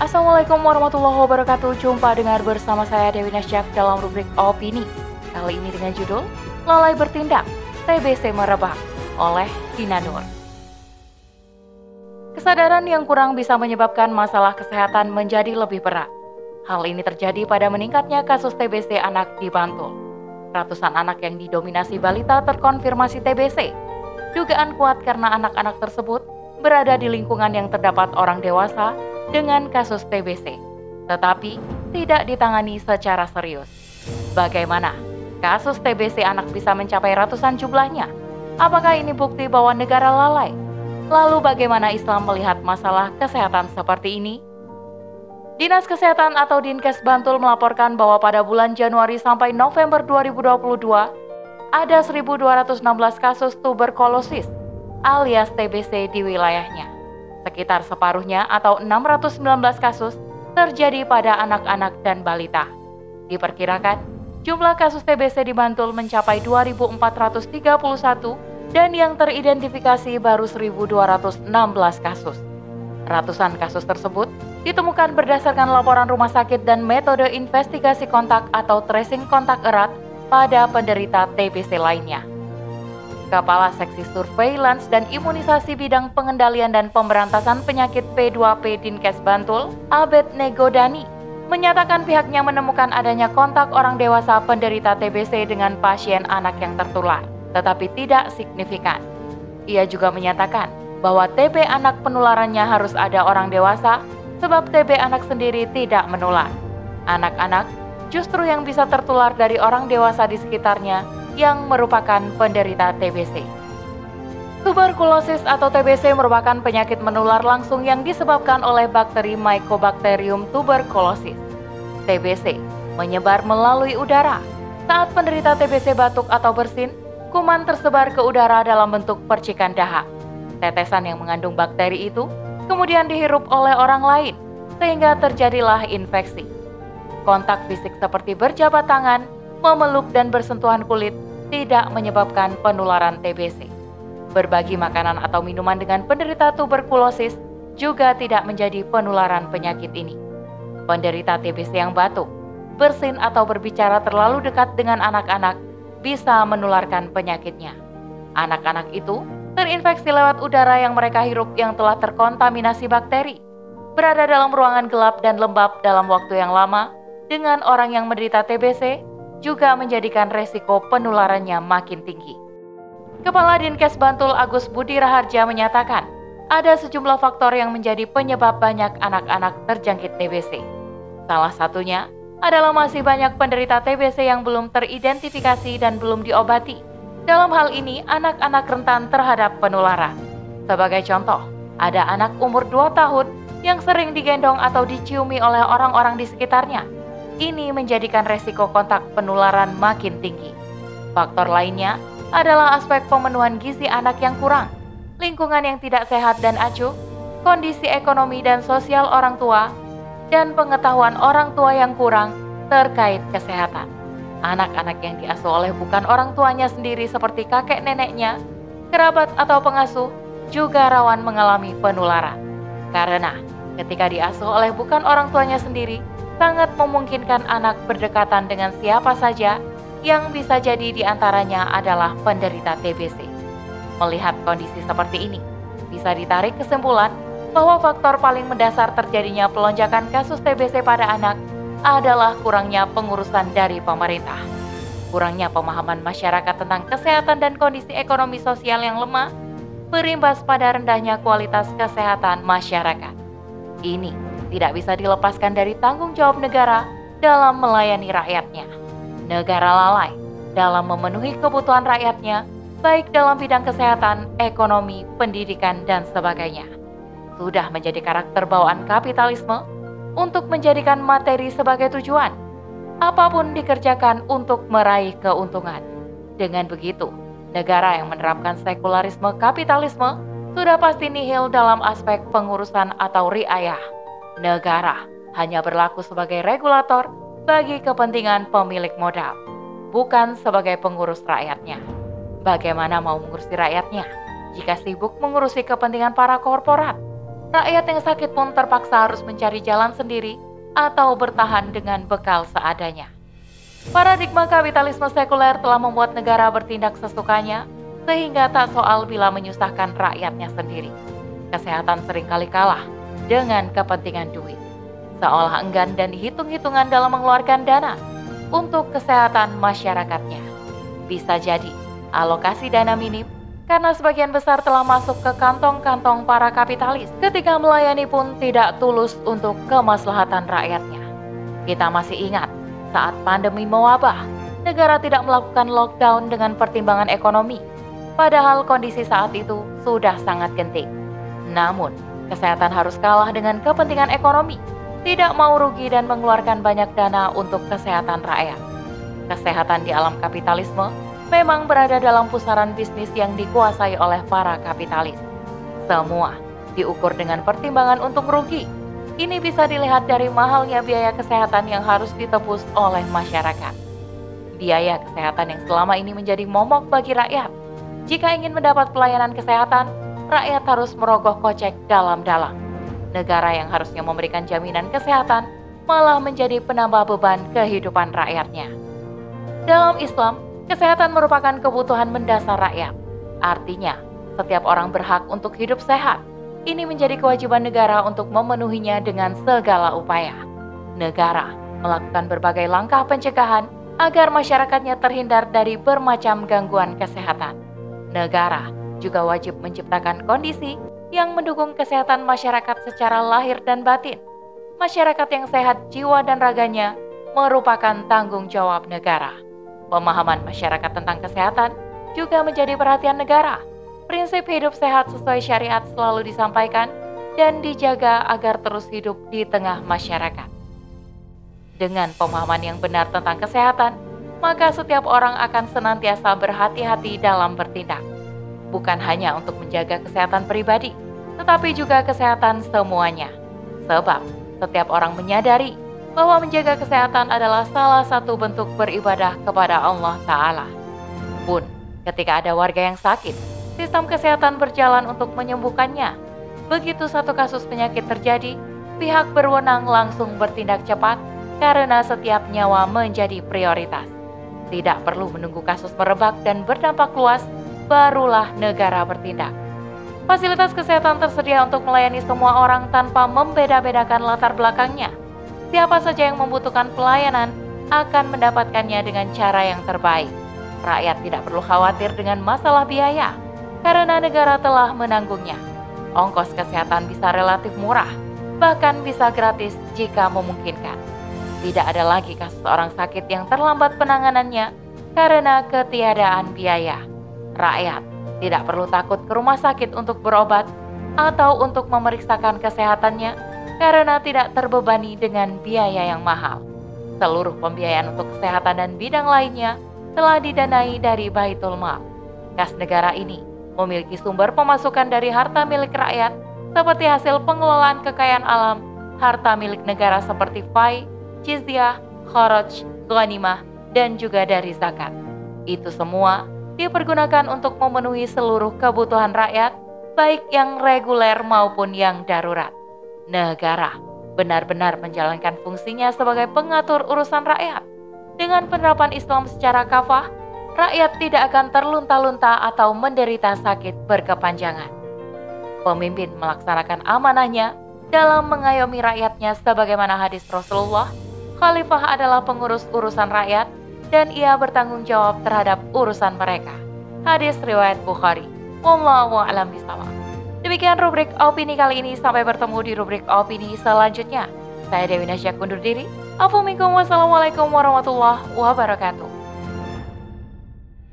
Assalamualaikum warahmatullahi wabarakatuh. Jumpa dengar bersama saya Dewi Nasyaf dalam rubrik Opini. Kali ini dengan judul Lalai Bertindak, TBC Merebak oleh Tina Nur. Kesadaran yang kurang bisa menyebabkan masalah kesehatan menjadi lebih berat. Hal ini terjadi pada meningkatnya kasus TBC anak di Bantul. Ratusan anak yang didominasi balita terkonfirmasi TBC. Dugaan kuat karena anak-anak tersebut berada di lingkungan yang terdapat orang dewasa dengan kasus TBC, tetapi tidak ditangani secara serius. Bagaimana kasus TBC anak bisa mencapai ratusan jumlahnya? Apakah ini bukti bahwa negara lalai? Lalu bagaimana Islam melihat masalah kesehatan seperti ini? Dinas Kesehatan atau Dinkes Bantul melaporkan bahwa pada bulan Januari sampai November 2022 ada 1.216 kasus tuberkulosis alias TBC di wilayahnya. Sekitar separuhnya atau 619 kasus terjadi pada anak-anak dan balita. Diperkirakan, jumlah kasus TBC di Bantul mencapai 2.431 dan yang teridentifikasi baru 1.216 kasus. Ratusan kasus tersebut ditemukan berdasarkan laporan rumah sakit dan metode investigasi kontak atau tracing kontak erat pada penderita TBC lainnya. Kepala Seksi Surveillance dan Imunisasi Bidang Pengendalian dan Pemberantasan Penyakit P2P Dinkes Bantul, Abed Negodani, menyatakan pihaknya menemukan adanya kontak orang dewasa penderita TBC dengan pasien anak yang tertular, tetapi tidak signifikan. Ia juga menyatakan bahwa TB anak penularannya harus ada orang dewasa sebab TB anak sendiri tidak menular. Anak-anak justru yang bisa tertular dari orang dewasa di sekitarnya yang merupakan penderita TBC. Tuberkulosis atau TBC merupakan penyakit menular langsung yang disebabkan oleh bakteri Mycobacterium tuberculosis. TBC menyebar melalui udara. Saat penderita TBC batuk atau bersin, kuman tersebar ke udara dalam bentuk percikan dahak. Tetesan yang mengandung bakteri itu kemudian dihirup oleh orang lain, sehingga terjadilah infeksi. Kontak fisik seperti berjabat tangan, memeluk dan bersentuhan kulit tidak menyebabkan penularan TBC. Berbagi makanan atau minuman dengan penderita tuberkulosis juga tidak menjadi penularan penyakit ini. Penderita TBC yang batuk, bersin atau berbicara terlalu dekat dengan anak-anak bisa menularkan penyakitnya. Anak-anak itu terinfeksi lewat udara yang mereka hirup yang telah terkontaminasi bakteri. Berada dalam ruangan gelap dan lembab dalam waktu yang lama dengan orang yang menderita TBC juga menjadikan resiko penularannya makin tinggi. Kepala Dinkes Bantul Agus Budi Raharja menyatakan, ada sejumlah faktor yang menjadi penyebab banyak anak-anak terjangkit TBC. Salah satunya adalah masih banyak penderita TBC yang belum teridentifikasi dan belum diobati. Dalam hal ini, anak-anak rentan terhadap penularan. Sebagai contoh, ada anak umur 2 tahun yang sering digendong atau diciumi oleh orang-orang di sekitarnya ini menjadikan resiko kontak penularan makin tinggi. Faktor lainnya adalah aspek pemenuhan gizi anak yang kurang, lingkungan yang tidak sehat dan acuh, kondisi ekonomi dan sosial orang tua, dan pengetahuan orang tua yang kurang terkait kesehatan. Anak-anak yang diasuh oleh bukan orang tuanya sendiri seperti kakek neneknya, kerabat atau pengasuh juga rawan mengalami penularan. Karena ketika diasuh oleh bukan orang tuanya sendiri, sangat memungkinkan anak berdekatan dengan siapa saja yang bisa jadi di antaranya adalah penderita TBC. Melihat kondisi seperti ini, bisa ditarik kesimpulan bahwa faktor paling mendasar terjadinya pelonjakan kasus TBC pada anak adalah kurangnya pengurusan dari pemerintah. Kurangnya pemahaman masyarakat tentang kesehatan dan kondisi ekonomi sosial yang lemah berimbas pada rendahnya kualitas kesehatan masyarakat. Ini tidak bisa dilepaskan dari tanggung jawab negara dalam melayani rakyatnya. Negara lalai dalam memenuhi kebutuhan rakyatnya, baik dalam bidang kesehatan, ekonomi, pendidikan, dan sebagainya. Sudah menjadi karakter bawaan kapitalisme untuk menjadikan materi sebagai tujuan. Apa pun dikerjakan untuk meraih keuntungan. Dengan begitu, negara yang menerapkan sekularisme kapitalisme sudah pasti nihil dalam aspek pengurusan atau riayah negara hanya berlaku sebagai regulator bagi kepentingan pemilik modal, bukan sebagai pengurus rakyatnya. Bagaimana mau mengurusi rakyatnya jika sibuk mengurusi kepentingan para korporat? rakyat yang sakit pun terpaksa harus mencari jalan sendiri atau bertahan dengan bekal seadanya. Paradigma kapitalisme sekuler telah membuat negara bertindak sesukanya, sehingga tak soal bila menyusahkan rakyatnya sendiri. Kesehatan sering kali kalah dengan kepentingan duit, seolah enggan dan hitung-hitungan dalam mengeluarkan dana untuk kesehatan masyarakatnya. Bisa jadi alokasi dana minim karena sebagian besar telah masuk ke kantong-kantong para kapitalis ketika melayani pun tidak tulus untuk kemaslahatan rakyatnya. Kita masih ingat saat pandemi mewabah, negara tidak melakukan lockdown dengan pertimbangan ekonomi, padahal kondisi saat itu sudah sangat genting. Namun, kesehatan harus kalah dengan kepentingan ekonomi, tidak mau rugi dan mengeluarkan banyak dana untuk kesehatan rakyat. Kesehatan di alam kapitalisme memang berada dalam pusaran bisnis yang dikuasai oleh para kapitalis. Semua diukur dengan pertimbangan untung rugi ini bisa dilihat dari mahalnya biaya kesehatan yang harus ditebus oleh masyarakat. Biaya kesehatan yang selama ini menjadi momok bagi rakyat. Jika ingin mendapat pelayanan kesehatan, rakyat harus merogoh kocek dalam-dalam. Negara yang harusnya memberikan jaminan kesehatan malah menjadi penambah beban kehidupan rakyatnya. Dalam Islam, kesehatan merupakan kebutuhan mendasar rakyat. Artinya, setiap orang berhak untuk hidup sehat ini menjadi kewajiban negara untuk memenuhinya dengan segala upaya. Negara melakukan berbagai langkah pencegahan agar masyarakatnya terhindar dari bermacam gangguan kesehatan. Negara juga wajib menciptakan kondisi yang mendukung kesehatan masyarakat secara lahir dan batin. Masyarakat yang sehat jiwa dan raganya merupakan tanggung jawab negara. Pemahaman masyarakat tentang kesehatan juga menjadi perhatian negara Prinsip hidup sehat sesuai syariat selalu disampaikan dan dijaga agar terus hidup di tengah masyarakat. Dengan pemahaman yang benar tentang kesehatan, maka setiap orang akan senantiasa berhati-hati dalam bertindak. Bukan hanya untuk menjaga kesehatan pribadi, tetapi juga kesehatan semuanya. Sebab setiap orang menyadari bahwa menjaga kesehatan adalah salah satu bentuk beribadah kepada Allah Ta'ala. Pun, ketika ada warga yang sakit, sistem kesehatan berjalan untuk menyembuhkannya. Begitu satu kasus penyakit terjadi, pihak berwenang langsung bertindak cepat karena setiap nyawa menjadi prioritas. Tidak perlu menunggu kasus merebak dan berdampak luas, barulah negara bertindak. Fasilitas kesehatan tersedia untuk melayani semua orang tanpa membeda-bedakan latar belakangnya. Siapa saja yang membutuhkan pelayanan akan mendapatkannya dengan cara yang terbaik. Rakyat tidak perlu khawatir dengan masalah biaya karena negara telah menanggungnya. Ongkos kesehatan bisa relatif murah, bahkan bisa gratis jika memungkinkan. Tidak ada lagi kasus orang sakit yang terlambat penanganannya karena ketiadaan biaya. Rakyat tidak perlu takut ke rumah sakit untuk berobat atau untuk memeriksakan kesehatannya karena tidak terbebani dengan biaya yang mahal. Seluruh pembiayaan untuk kesehatan dan bidang lainnya telah didanai dari Baitul Mal. Kas negara ini memiliki sumber pemasukan dari harta milik rakyat seperti hasil pengelolaan kekayaan alam, harta milik negara seperti fai, jizyah, kharaj, ghanimah, dan juga dari zakat. Itu semua dipergunakan untuk memenuhi seluruh kebutuhan rakyat, baik yang reguler maupun yang darurat. Negara benar-benar menjalankan fungsinya sebagai pengatur urusan rakyat. Dengan penerapan Islam secara kafah, rakyat tidak akan terlunta-lunta atau menderita sakit berkepanjangan. Pemimpin melaksanakan amanahnya dalam mengayomi rakyatnya sebagaimana hadis Rasulullah, khalifah adalah pengurus urusan rakyat dan ia bertanggung jawab terhadap urusan mereka. Hadis riwayat Bukhari. Wallahu a'lam bishawab. Demikian rubrik opini kali ini. Sampai bertemu di rubrik opini selanjutnya. Saya Dewi Nasya kundur diri. Assalamualaikum warahmatullahi wabarakatuh.